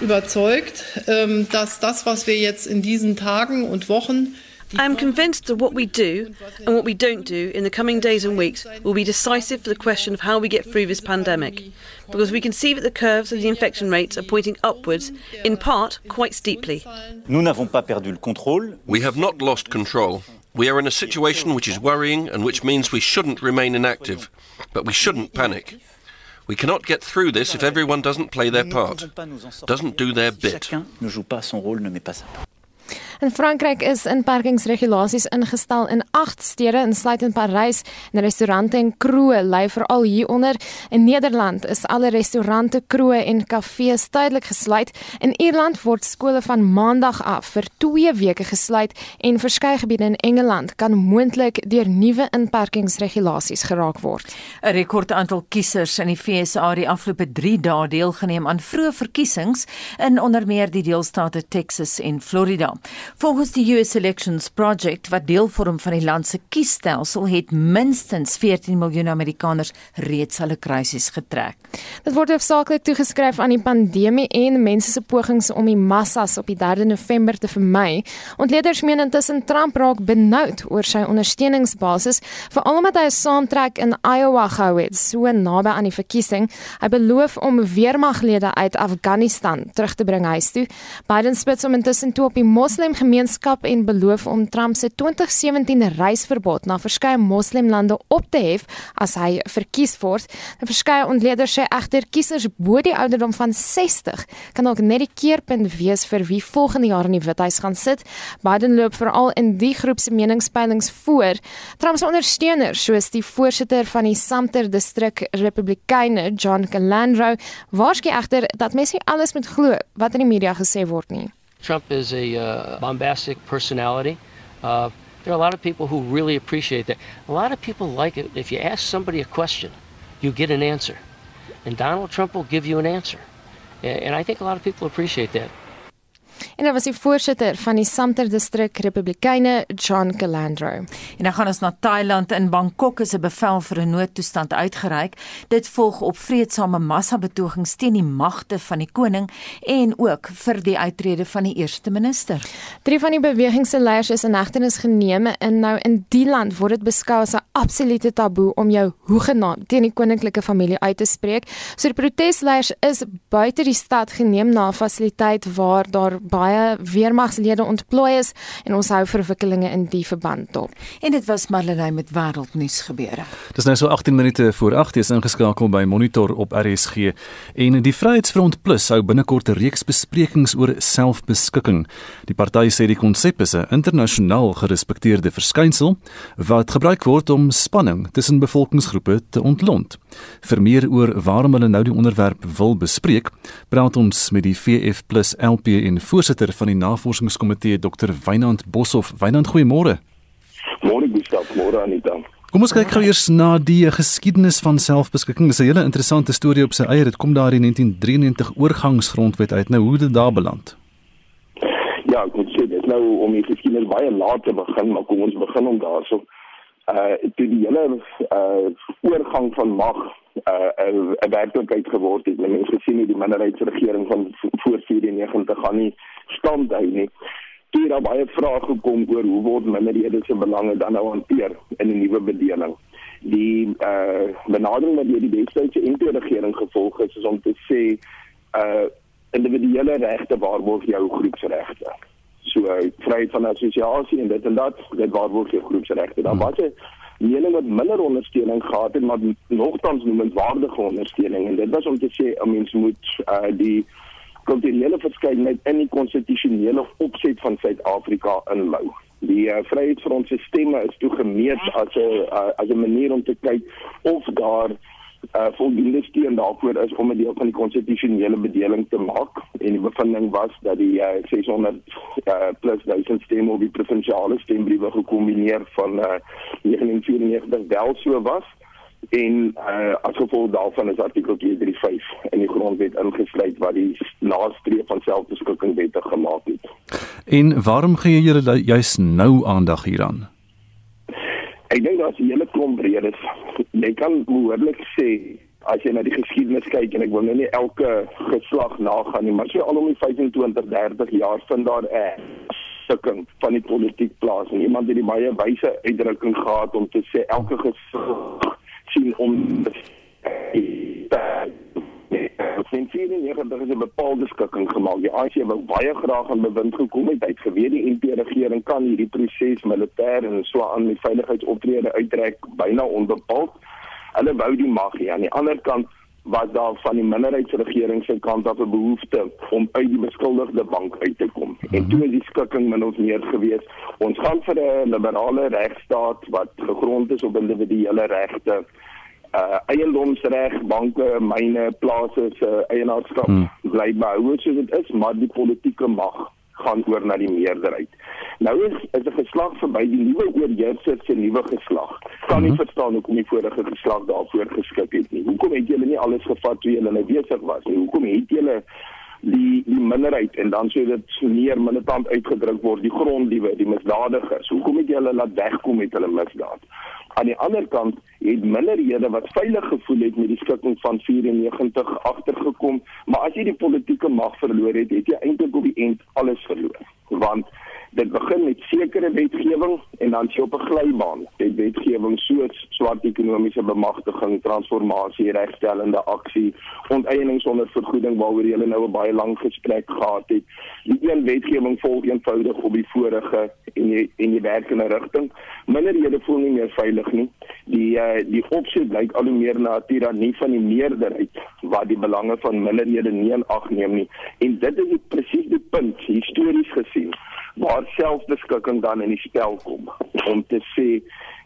Überzeugt, ähm, dass das, was wir jetzt in diesen Tagen und Wochen I am convinced that what we do and what we don't do in the coming days and weeks will be decisive for the question of how we get through this pandemic, because we can see that the curves of the infection rates are pointing upwards, in part quite steeply. Nous n'avons pas perdu le contrôle. We have not lost control. We are in a situation which is worrying and which means we shouldn't remain inactive, but we shouldn't panic. We cannot get through this if everyone doesn't play their part, doesn't do their bit. In Frankryk is inperkingsregulasies ingestel in 8 stede insluitend Parys en restaurante en kroë ly veral hieronder. In Nederland is alle restaurante, kroë en kafees tydelik gesluit. In Ierland word skole van Maandag af vir 2 weke gesluit en verskeie gebiede in Engeland kan moontlik deur nuwe inperkingsregulasies geraak word. 'n Rekord aantal kiesers in die FSA die afgelope 3 dae deelgeneem aan vroeë verkiesings in onder meer die deelstate Texas en Florida. Volgens die US Elections Project wat deel vorm van die land se kiesstelsel het minstens 14 miljoen Amerikaners reeds hulle kruisies getrek. Dit word hoofsaaklik toegeskryf aan die pandemie en mense se pogings om die massas op die 3 November te vermy. Ontleeders meen intussen Trump raak benoud oor sy ondersteuningsbasis, veral omdat hy 'n saamtrek in Iowa gehou het, so naby aan die verkiesing. Hy beloof om weermaglede uit Afghanistan terug te bring huis toe. Biden spits om intussen toe op die moslimgemeenskap en beloof om Trump se 2017 reisverbod na verskeie moslimlande op te hef as hy verkies word. En verskeie ontleeders sê egter kiesers bo die ouderdom van 60 kan dalk net die keerpunt wees vir wie volgende jaar in die Withuis gaan sit. Biden loop veral in die groep se meningspeilings voor. Trump se ondersteuners, soos die voorsitter van die Sumter distrik Republikeine, John Calandro, waarsku egter dat mense alles moet glo wat in die media gesê word nie. Trump is a uh, bombastic personality. Uh, there are a lot of people who really appreciate that. A lot of people like it if you ask somebody a question, you get an answer. And Donald Trump will give you an answer. And I think a lot of people appreciate that. En dit was die voorsitter van die Sumter distrik Republikeine, John Calandro. En dan gaan ons na Thailand in Bangkok is 'n bevel vir 'n noodtoestand uitgereik. Dit volg op vreedsame massabetogings teen die magte van die koning en ook vir die uittrede van die eerste minister. Drie van die beweging se leiers is in hegtenis geneem en nou in die land word dit beskou as 'n absolute taboe om jou hoegenaamd teen die koninklike familie uit te spreek. So die protesleiers is buite die stad geneem na 'n fasiliteit waar daar baie weermagslede ontplooi is en ons hou verwikkelinge in die verband dop. En dit was Marlenae met wêreldnuus gebeure. Dis nou so 18 minute voor 8 is ingeskakel by Monitor op RSG en die Vryheidsfront Plus hou binnekort 'n reeks besprekings oor selfbeskikking. Die party sê die konsep is 'n internasionaal gerespekteerde verskynsel wat gebruik word om spanning tussen bevolkingsgroepe te ontlont. Vir meer oor waarom hulle nou die onderwerp wil bespreek, praat ons met die VF+ LP en voorsitter van die navorsingskomitee Dr. Wynand Boshoff. Wynand, goeiemôre. Môre Gustav, môre Anita. Kom ons kyk gou eers na die geskiedenis van selfbeskikking. Dis 'n hele interessante storie op sy eie. Dit kom daar in 1993 oorgangsgrondwet uit. Nou hoe het dit daar beland? Ja, ek moet sê dit nou om die geskiedenis baie laat te begin, maar kom ons begin om daarso. Uh toe die hele uh oorgang van mag uh 'n uh, werklikheid geword het. Mense gesien hoe die minderheidsregering van voor 94 gaan nie stand hou nie. Toe daar baie vrae gekom oor hoe word minderhede se belange dan nou hanteer in 'n nuwe bedeling. Die uh benadering wat deur die Wes-Kaapse NP-regering gevolg is, is om te sê uh individuele regte waarborg jou groepsregte. So vryheid van assosiasie en dit en dat, dit waarborg jou groepsregte. Dan was 'n mening wat minder ondersteuning gehad het, maar nogtans noemenswaardige ondersteuning en dit was om te sê 'n mens moet uh die kulturele verskeidenheid in die konstitusionele opset van Suid-Afrika inbou. Die uh, Vryheidsfront se stemme is toegemeet as 'n uh, as 'n manier om te kyk of daar uh, voldoende steun daarvoor is om 'n deel van die konstitusionele bedeling te maak. En die bevinding was dat die uh, 600 uh, plus duisend stemme op die provinsiale stembriewe gekombineer van uh, 1994 wel so was en uh, as gevolg daarvan is artikel 235 in die grondwet ingesluit wat die nastreef van selfbeskikking wette gemaak het. En waarom gee julle juis nou aandag hieraan? Ek dink daar's 'n hele klomp redes. Jy kan behoorlik sê as jy na die geskiedenis kyk en ek wil nou nie elke geslag nagaan nie, maar so al om die 25, 30 jaar vind daar 'n sukking van die politiek plaas en iemand het die baie wyse uitdrukking gehad om te sê elke geslag sien om Sien sien nie dat daar 'n bepaalde skikking gemaak. Die ANC wou baie graag aan bewind gekom het. Hy het geweet die NP regering kan hierdie proses militêr en so aan die veiligheidsoptrede uittrek byna onbepaald. Hulle wou die mag hê. Aan die ander kant was daar van die minderheidsregering se kant af 'n behoefte om uit die beskuldigde bank uit te kom. En toe is die skikking min of meer gewees. Ons gaan vir 'n liberale regstaat wat gegrond is op individuele regte uh eiendomsreg, banke, myne, plase se uh, eienaarskap hmm. bly behou soos dit is, maar die politieke mag gaan oor na die meerderheid. Nou is is 'n geslag verby die nuwe oorheerser se nuwe geslag. Kan nie mm -hmm. verstaan hoekom die vorige geslag daarvoor geskik het nie. Hoekom het julle nie alles gevat toe julle nou besig was nie? Hoekom het julle die die minderheid en dan sou dit meer militant uitgedruk word die grondliewe die misdadigers. Hoekom het jy hulle laat wegkom met hulle misdaad? Aan die ander kant het minderhede wat veilig gevoel het met die skikking van 94 agtergekom maar as jy die politieke mag verloor het het jy eintlik op die end alles verloor. Want dit begin met sekere wetgewing en dan jy op 'n glybaan. Dit wetgewing soos swart ekonomiese bemagtiging, transformasie, regstellende aksie, onteiening sonder vergoeding waaroor jy nou 'n baie lang gesprek gehad het. Die een wetgewing volg eenvoudig op die vorige en jy en jy werk in 'n rigting. Minderhede voel nie meer veilig nie. Die uh, die opsie blyk al hoe meer na 'n tirannie van die meerderheid waar die belange van minderhede nie in ag neem nie. En dit is presies die punt histories gesien waar selfbeskikking dan in die spel kom om te sê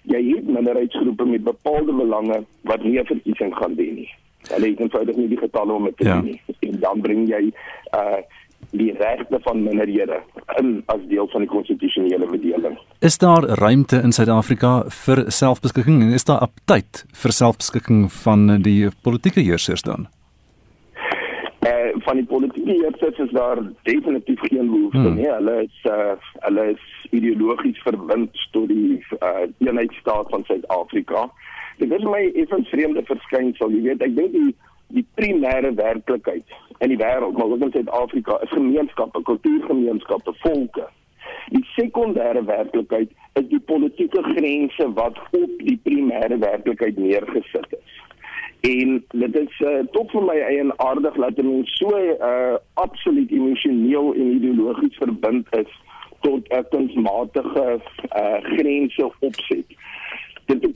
jy het minderheidsgroepe met bepaalde belange wat nie 'n verkiesing gaan doen nie. Hulle het eenvoudig nie die getalle om dit te ja. doen nie. En dan bring jy uh die regte van minderhede in as deel van die konstitusionele bedeling. Is daar ruimte in Suid-Afrika vir selfbeskikking en is daar aptyd vir selfbeskikking van die politieke heersers dan? Eh van die politieke heersers is daar definitief geen behoefte hmm. nie. Hulle is uh, hulle is ideologies verbind tot die uh, eenheidsstaat van Suid-Afrika. Dit is my effens vreemde verskynsel. Jy weet, ek dink die die primêre werklikheid in die wêreld, maar ook in Suid-Afrika, is gemeenskappe, kultuurgemeenskappe, volke. Die sekondêre werklikheid is die politieke grense wat op die primêre werklikheid neergesit is en dit is uh, tot vir my eienaardig dat mense so uh, absoluut emosioneel en ideologies verbind is tot 'n kunsmatige uh, grense opset.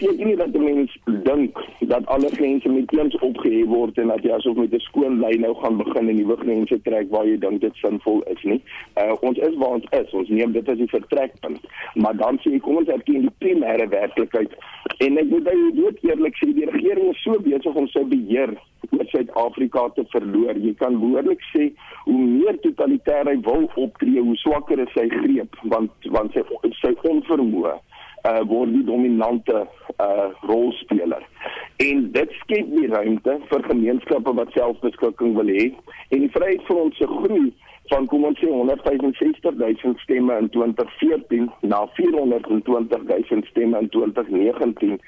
Beteken nie dat mense dink dat alle grense met eens opgehef word en dat jy asof met 'n skoon lyn nou gaan begin en nuwe grense trek waar jy dink dit sinvol is nie. Uh ons is waar ons is. Ons neem dit as die vertrekpunt. Maar dan sê ek kom ons erken die primêre werklikheid en ek moet baie dood eerlik sê die regering is so besig om sy beheer oor Suid-Afrika te verloor. Jy kan behoorlik sê hoe meer totalitêr hy wil optree, hoe swakker is sy greep want want sy sy onvermoë uh, word die dominante uh, rolspeler. En dit skep die ruimte vir gemeenskappe wat selfbeskikking wil hê en die vryheid vir ons se groei van kom ons sê 165 000 stemme in 2014 na 420 000 stemme in 2019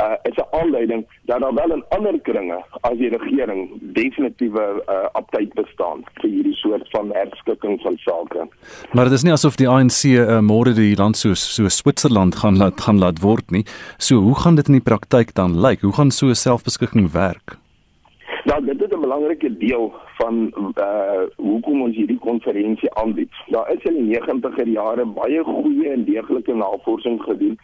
uh, is 'n aanleiding dat daar wel in ander kringe as die regering definitiewe uh, aptyd bestaan vir hierdie soort van herskikking van sake. Maar dit is nie asof die ANC uh, môre die land so so Switserland gaan laat gaan laat word nie. So hoe gaan dit in die praktyk dan lyk? Hoe gaan so 'n selfbeskikking werk? Ja, dit is 'n belangrike deel van uh hoekom ons hierdie konferensie aanbied. Daar is in die 90er jare baie goeie en deeglike navorsing gedoen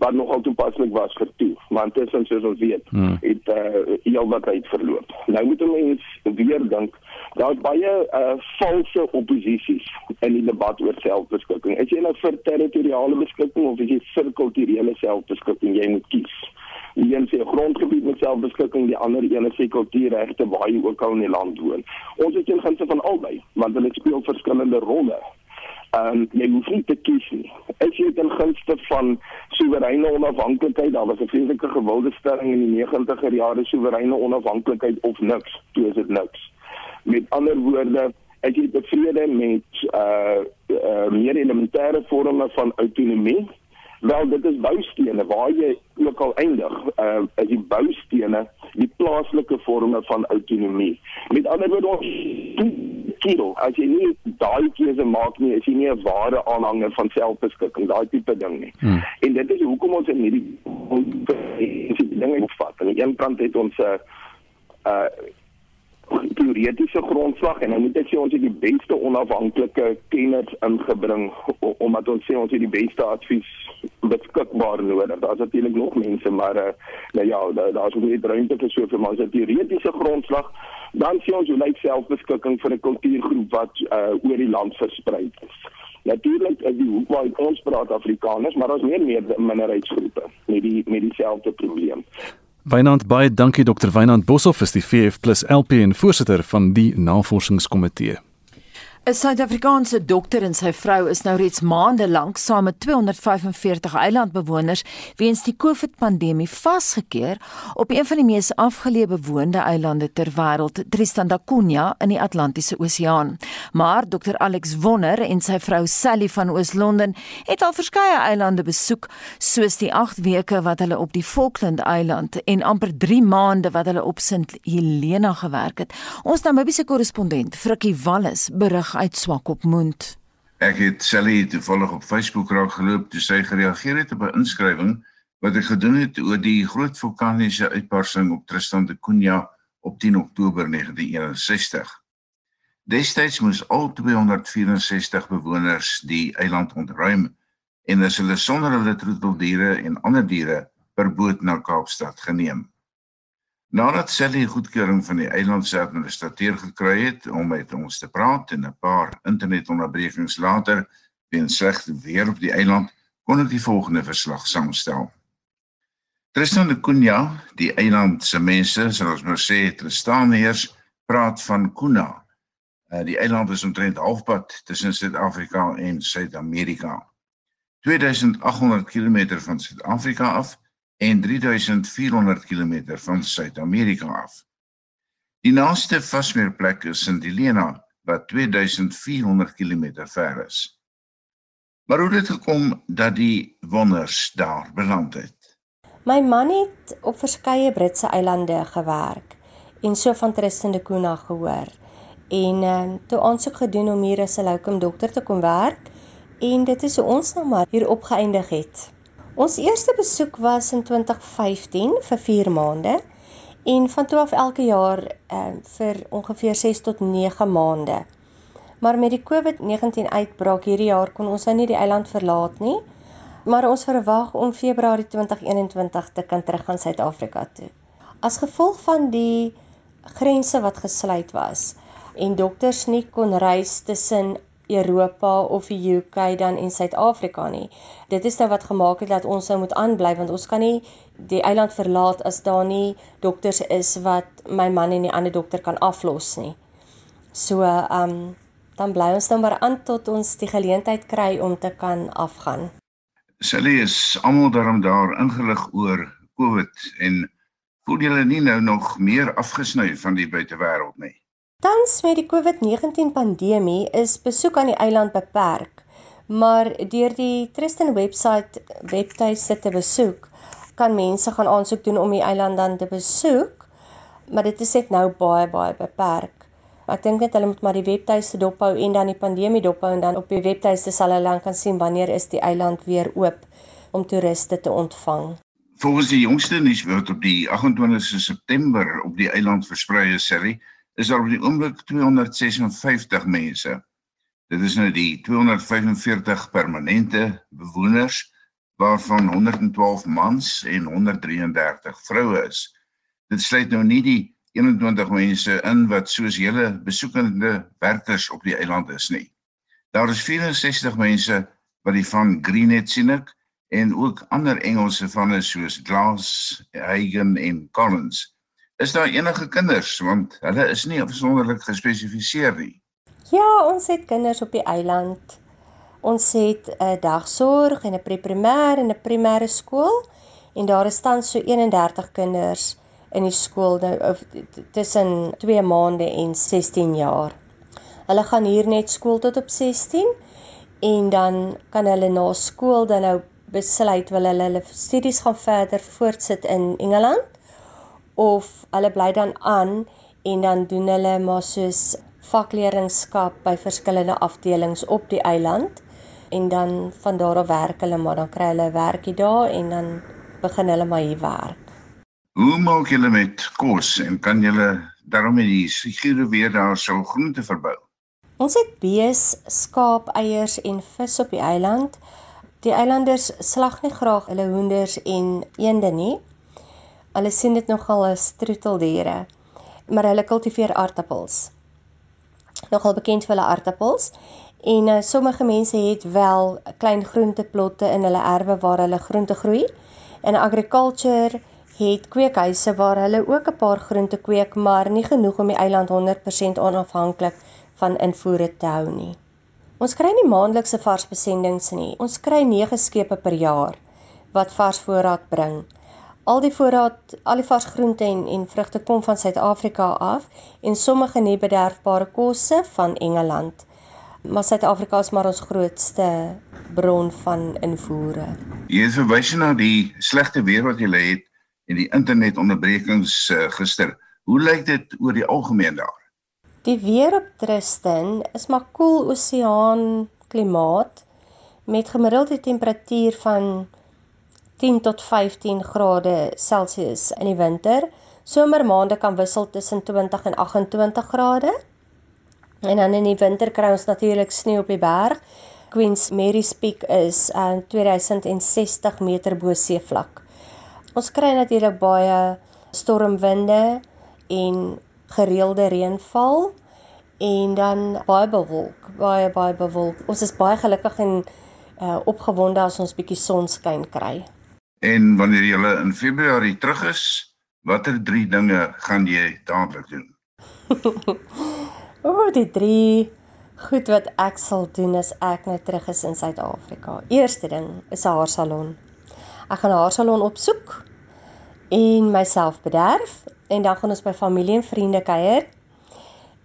wat nogal toepaslik was vir toe, maar intussen soos ons weet, hmm. het uh heel wat tyd verloop. Nou moet ons weer dink daar is baie uh valse opposisies in die debat oor selfbeskikking. Is jy nou vir territoriale beskikking of is jy vir kulturele selfbeskikking? Jy moet kies. Die een sê grondgebied met selfbeskikking, die ander een sê kultuurregte waar jy ook al in die land woon. Ons het in gunste van albei, want hulle speel verskillende rolle. Ehm um, jy hoef nie te kies nie. As jy ten gunste van soewereine onafhanklikheid, daar was 'n vreeslike gewilde stelling in die 90er jare soewereine onafhanklikheid of niks, toe is dit niks. Met ander woorde, as jy tevrede met uh, uh meer elementêre vorme van autonomie Wel dit is boustene waar jy ook al eindig. Uh is die boustene die plaaslike forme van autonomie. Met ander woorde ons kiel as jy nie daai keuse maak nie, is jy nie 'n ware aanhanger van selfbeskikking, daai tipe ding nie. Hmm. En dit is hoekom ons in hierdie dinge opvat. Aan die een kant het ons 'n uh, uh teoretiese grondslag en nou moet ek sê ons het die beste onafhanklike kenners ingebring omdat ons sê ons het die beste advies beskikbaar nodig. Daar's natuurlik nog mense maar uh, nou ja, daar's daar ook nie ruimte vir so vir ons teoretiese grondslag. Dan sien ons hoe lyk selfbeskikking vir 'n kultuurgroep wat uh, oor die land versprei is. Natuurlik is die hoek waar ons praat Afrikaners, maar daar's meer meer minderheidsgroepe met die met dieselfde probleem. Wynand baie dankie Dr. Wynand Boshoff is die VF+ LP en voorsitter van die navorsingskomitee. 'n Suid-Afrikaanse dokter en sy vrou is nou reeds maande lank saam met 245 eilandbewoners weens die COVID-pandemie vasgekeer op een van die mees afgeleë bewoonde eilande ter wêreld, Tristan da Cunha in die Atlantiese Oseaan. Maar dokter Alex Wonner en sy vrou Sally van Oos-London het al verskeie eilande besoek, soos die 8 weke wat hulle op die Falkland-eiland en amper 3 maande wat hulle op Sint Helena gewerk het. Ons Namibiese korrespondent, Frikkie Wallis, berig uit Swakopmund. Ek het Sally toevallig op Facebook raak geloop toe sy gereageer het op 'n inskrywing wat ek gedoen het oor die groot vulkaniese uitbarsting op Tristan da Cunha op 10 Oktober 1961. Destyds moes al 264 bewoners die eiland ontruim en is hulle sonder hulle troeteldiere en ander diere per boot na Kaapstad geneem. Nadat Sally goedkeuring van die eiland se administrateur gekry het om met ons te praat en 'n paar internetonderbrekings later weens slegte weer op die eiland, kon ek die volgende verslag saamstel. Tristan de Cunha, die eiland se mense, sal ons maar sê, Tristaniërs, praat van Cunha. Uh, die eiland is omtrent halfpad tussen Suid-Afrika en Suid-Amerika. 2800 km van Suid-Afrika af en 3400 km van Suid-Amerika af. Die naaste vasmeerplek is St Helena wat 2400 km ver is. Maar hoe het dit gekom dat die wonders daar beland het? My man het op verskeie Britse eilande gewerk en so van Tristan da Cunha gehoor. En uh, toe aansoek gedoen om hier as 'n locum dokter te kom werk en dit is hoe ons nou maar hier opgeëindig het. Ons eerste besoek was in 2015 vir 4 maande en van toe af elke jaar uh, vir ongeveer 6 tot 9 maande. Maar met die COVID-19 uitbraak hierdie jaar kon ons nou nie die eiland verlaat nie. Maar ons verwag om Februarie 2021 te kan teruggaan Suid-Afrika toe. As gevolg van die grense wat gesluit was en dokters nie kon reis tussen Europa of die UK dan en Suid-Afrika nie. Dit is nou wat gemaak het dat ons sou moet aanbly want ons kan nie die eiland verlaat as daar nie dokters is wat my man en die ander dokter kan aflos nie. So, ehm um, dan bly ons nou maar aan tot ons die geleentheid kry om te kan afgaan. Sally is almal daarom daar ingelig oor COVID en voel julle nie nou nog meer afgesny van die buitewêreld nie? Tans met die COVID-19 pandemie is besoek aan die eiland beperk, maar deur die Tristan webwerf webtuiste te besoek, kan mense gaan aansoek doen om die eiland dan te besoek, maar dit is net nou baie baie beperk. Ek dink net hulle moet maar die webtuiste dophou en dan die pandemie dophou en dan op die webtuiste sal hulle dan kan sien wanneer is die eiland weer oop om toeriste te ontvang. Volgens die jongste nuus wat op die 28ste September op die eiland versprei is, sê is daar op die oomblik 256 mense. Dit is nou die 245 permanente bewoners waarvan 112 mans en 133 vroue is. Dit sluit nou nie die 21 mense in wat soos julle besoekende werkers op die eiland is nie. Daar is 64 mense wat die van Greenhead sien ek en ook ander Engelse vanne soos Glass, Hagen en Collins. Is daar enige kinders want hulle is nie afsonderlik gespesifiseer nie. Ja, ons het kinders op die eiland. Ons het 'n dagsorg en 'n preprimêr en 'n primêre skool en daar is tans so 31 kinders in die skool nou tussen 2 maande en 16 jaar. Hulle gaan hier net skool tot op 16 en dan kan hulle na skool dan nou besluit wil hulle hulle studies gaan verder voortsit in Engeland of hulle bly dan aan en dan doen hulle maar soos vakleerlingskap by verskillende afdelings op die eiland en dan van daar af werk hulle maar dan kry hulle 'n werkie daar en dan begin hulle maar hier werk. Hoe maak julle met kos en kan julle daarmee die figure weer daar sou groente verbou? Ons het bees, skaap, eiers en vis op die eiland. Die eilanders slag nie graag hulle hoenders en eende nie. Hulle sien dit nogal as troeteldiere, maar hulle kultiveer aardappels. Nogal bekend vir hulle aardappels En uh, sommige mense het wel klein groenteplotte in hulle erwe waar hulle groente groei. En agriculture het kweekhuise waar hulle ook 'n paar groente kweek, maar nie genoeg om die eiland 100% onafhanklik van invoere te hou nie. Ons kry nie maandelikse vars besendings nie. Ons kry 9 skepe per jaar wat vars voorraad bring. Al die voorraad, al die vars groente en en vrugte kom van Suid-Afrika af en sommige nie bederfbare kosse van Engeland maar Suid-Afrika is maar ons grootste bron van invoere. Jy het verwys na die slegte weer wat jy het en die internetonderbrekings uh, gister. Hoe lyk dit oor die algemeen daar? Die weer op Tristan is maar koel cool oseaan klimaat met gemiddelde temperatuur van 10 tot 15 grade Celsius in die winter. Somermaande kan wissel tussen 20 en 28 grade. En dan in die winter kry ons natuurlik sneeu op die berg. Queens Mary's Peak is aan uh, 2060 meter bo seevlak. Ons kry natuurlik baie stormwinde en gereelde reënval en dan baie bewolk, baie baie bewolk. Ons is baie gelukkig en uh, opgewonde as ons bietjie sonskyn kry. En wanneer jy in Februarie terug is, watter drie dinge gaan jy dadelik doen? [LAUGHS] O, die drie goed wat ek sal doen as ek nou terug is in Suid-Afrika. Eerste ding is 'n haarsalon. Ek gaan 'n haarsalon opsoek en myself bederf en dan gaan ons by familie en vriende kuier.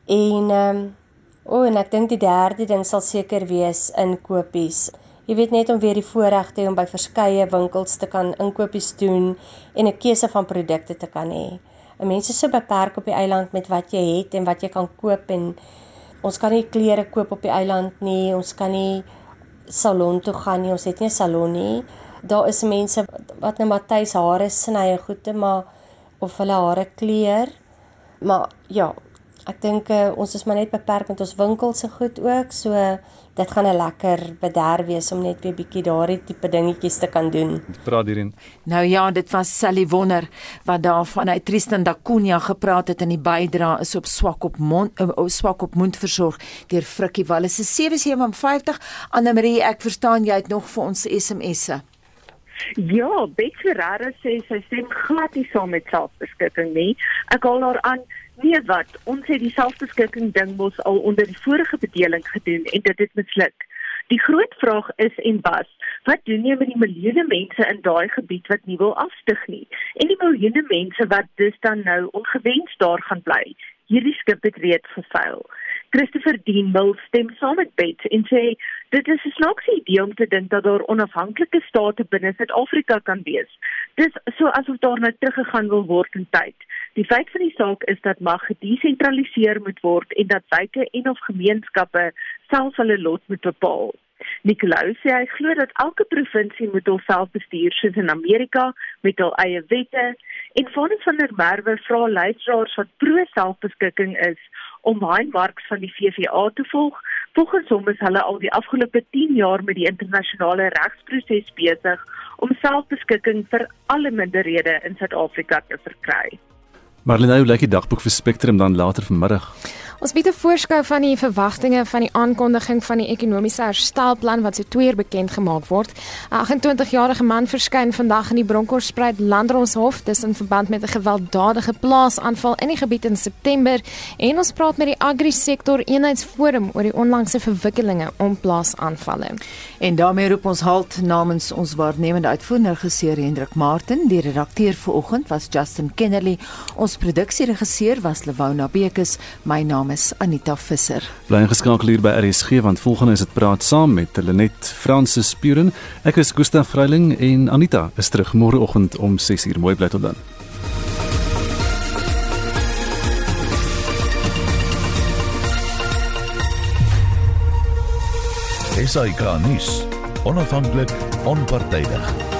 En ehm um, o, en ek dink die derde ding sal seker wees inkopies. Jy weet net om weer die voorreg te hê om by verskeie winkels te kan inkopies doen en 'n keuse van produkte te kan hê. 'n mens is so beperk op die eiland met wat jy het en wat jy kan koop en ons kan nie klere koop op die eiland nie, ons kan nie salon toe gaan nie, ons het nie 'n salon nie. Daar is mense wat maar tuis hare sny en goede, maar of hulle hare kleur. Maar ja, ek dink uh, ons is maar net beperk met ons winkels se goed ook, so dit gaan 'n lekker bederf wees om net weer bietjie daardie tipe dingetjies te kan doen. Praat hierin. Nou ja, dit was Sally Wonner wat daar vanuit Tristan da Cunha gepraat het en die bydra is op swak op mond uh, swak op mond versorg deur Frikkie Wallis se 7750. Anne Marie, ek verstaan jy het nog vir ons SMS'e. Ja, Beth Ferreira sê sy stem glad nie saam met selfbeskikking nie. Ek haal haar aan Nee wat, ons het die selfbeskikking ding mos al onder die vorige bedeling gedoen en dit het misluk. Die groot vraag is en was, wat doen jy met die miljoene mense in daai gebied wat nie wil afstyg nie? En die miljoene mense wat dus dan nou ongewens daar gaan bly. Hierdie skip het reeds gefaal. Christopher Dean Mills stem saam met Bet en sê dit is 'n snaakse idee om te dink dat daar onafhanklike state binne Suid-Afrika kan wees. Dis so asof daar nou teruggegaan wil word in tyd. Die feit van die saak is dat mag gedesentraliseer moet word en dat wyke en of gemeenskappe self hulle lot moet bepaal. Nicolou sê hy glo dat elke provinsie moet homself bestuur soos in Amerika met hul eie wette en Fonds van der Merwe vra luisteraars wat pro selfbeskikking is om Hein Marx van die VVA te volg. Volgens hom is hulle al die afgelope 10 jaar met die internasionale regsproses besig om selfbeskikking vir alle minderhede in Suid-Afrika te verkry. Marlene, hoe lyk die dagboek vir Spectrum dan later vanmiddag? Ons bied 'n voorskou van die verwagtinge van die aankondiging van die ekonomiese herstelplan wat so tweeër bekend gemaak word. 'n 28-jarige man verskyn vandag in die Bronkhorstspruit Landroshof dis in verband met 'n gewelddadige plaasaanval in die gebied in September en ons praat met die Agri-sektor eenheidsforum oor die onlangse verwikkelinge om plaasaanvalle. En daarmee roep ons halt namens ons waarnemende uitvoerende regisseur Hendrik Martin, die redakteur vanoggend was Justin Kennerly, ons produksieregisseur was Lewona Bekes, my naam is Anita Visser. Bly ingeskakel hier by RSG want volgende is dit praat saam met Lenet Francis Spuren. Ek is Gustaf Vreiling en Anita is terug môreoggend om 6:00. Mooi bly tot dan. Esai Kahnis, onafhanklik, onpartydig.